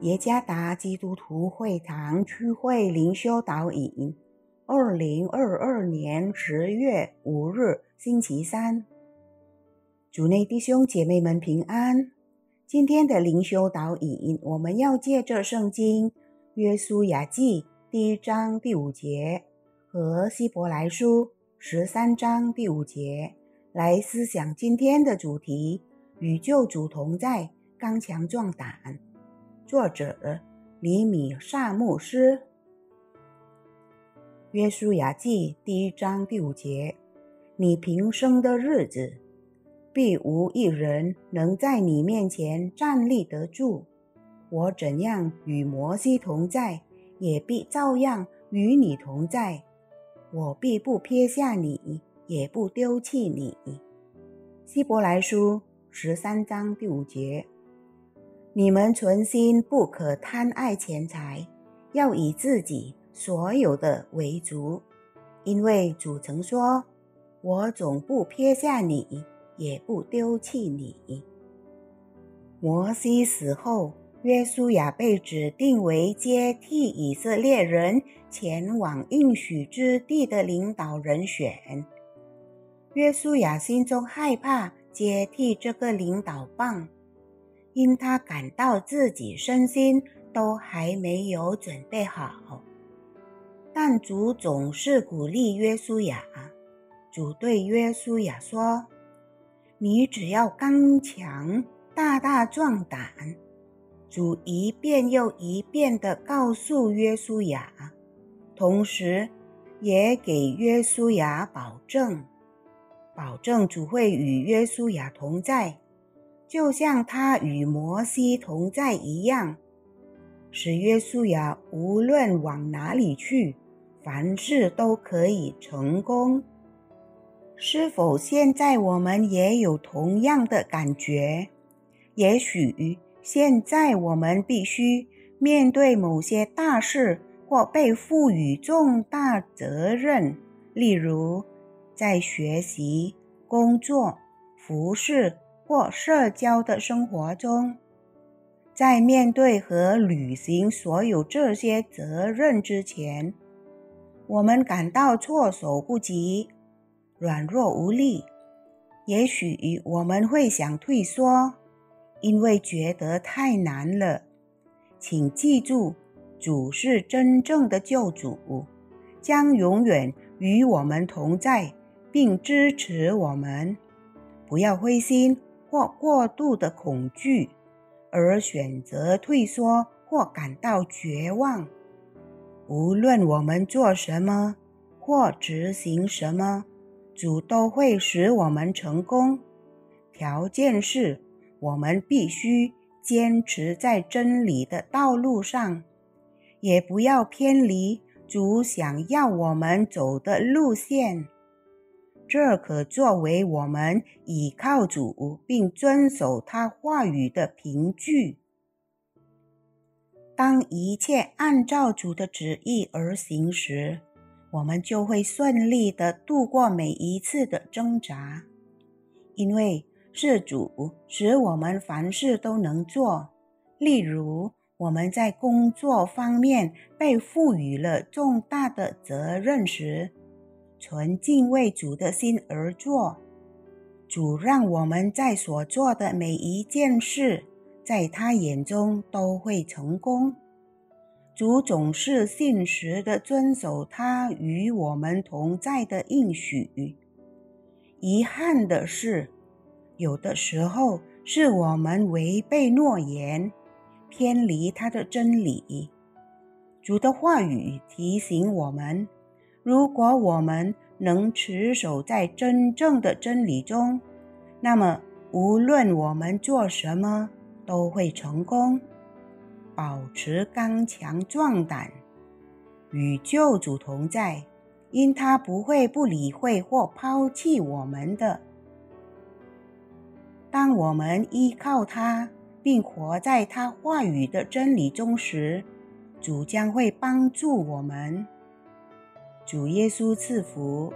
耶加达基督徒会堂区会灵修导引，二零二二年十月五日星期三，主内弟兄姐妹们平安。今天的灵修导引，我们要借着圣经约书亚记第一章第五节和希伯来书十三章第五节来思想今天的主题：与救主同在，刚强壮胆。作者李米萨牧师，约书亚记第一章第五节：你平生的日子，必无一人能在你面前站立得住。我怎样与摩西同在，也必照样与你同在。我必不撇下你，也不丢弃你。希伯来书十三章第五节。你们存心不可贪爱钱财，要以自己所有的为足，因为主曾说：“我总不撇下你，也不丢弃你。”摩西死后，约书亚被指定为接替以色列人前往应许之地的领导人选。约书亚心中害怕接替这个领导棒。因他感到自己身心都还没有准备好，但主总是鼓励约书亚。主对约书亚说：“你只要刚强，大大壮胆。”主一遍又一遍地告诉约书亚，同时也给约书亚保证，保证主会与约书亚同在。就像他与摩西同在一样，使约书亚无论往哪里去，凡事都可以成功。是否现在我们也有同样的感觉？也许现在我们必须面对某些大事，或被赋予重大责任，例如在学习、工作、服饰。或社交的生活中，在面对和履行所有这些责任之前，我们感到措手不及、软弱无力。也许我们会想退缩，因为觉得太难了。请记住，主是真正的救主，将永远与我们同在，并支持我们。不要灰心。或过度的恐惧，而选择退缩或感到绝望。无论我们做什么或执行什么，主都会使我们成功。条件是我们必须坚持在真理的道路上，也不要偏离主想要我们走的路线。这可作为我们倚靠主并遵守他话语的凭据。当一切按照主的旨意而行时，我们就会顺利地度过每一次的挣扎，因为是主使我们凡事都能做。例如，我们在工作方面被赋予了重大的责任时。纯敬畏主的心而做，主让我们在所做的每一件事，在他眼中都会成功。主总是信实的遵守他与我们同在的应许。遗憾的是，有的时候是我们违背诺言，偏离他的真理。主的话语提醒我们。如果我们能持守在真正的真理中，那么无论我们做什么都会成功。保持刚强壮胆，与救主同在，因他不会不理会或抛弃我们的。当我们依靠他，并活在他话语的真理中时，主将会帮助我们。主耶稣赐福。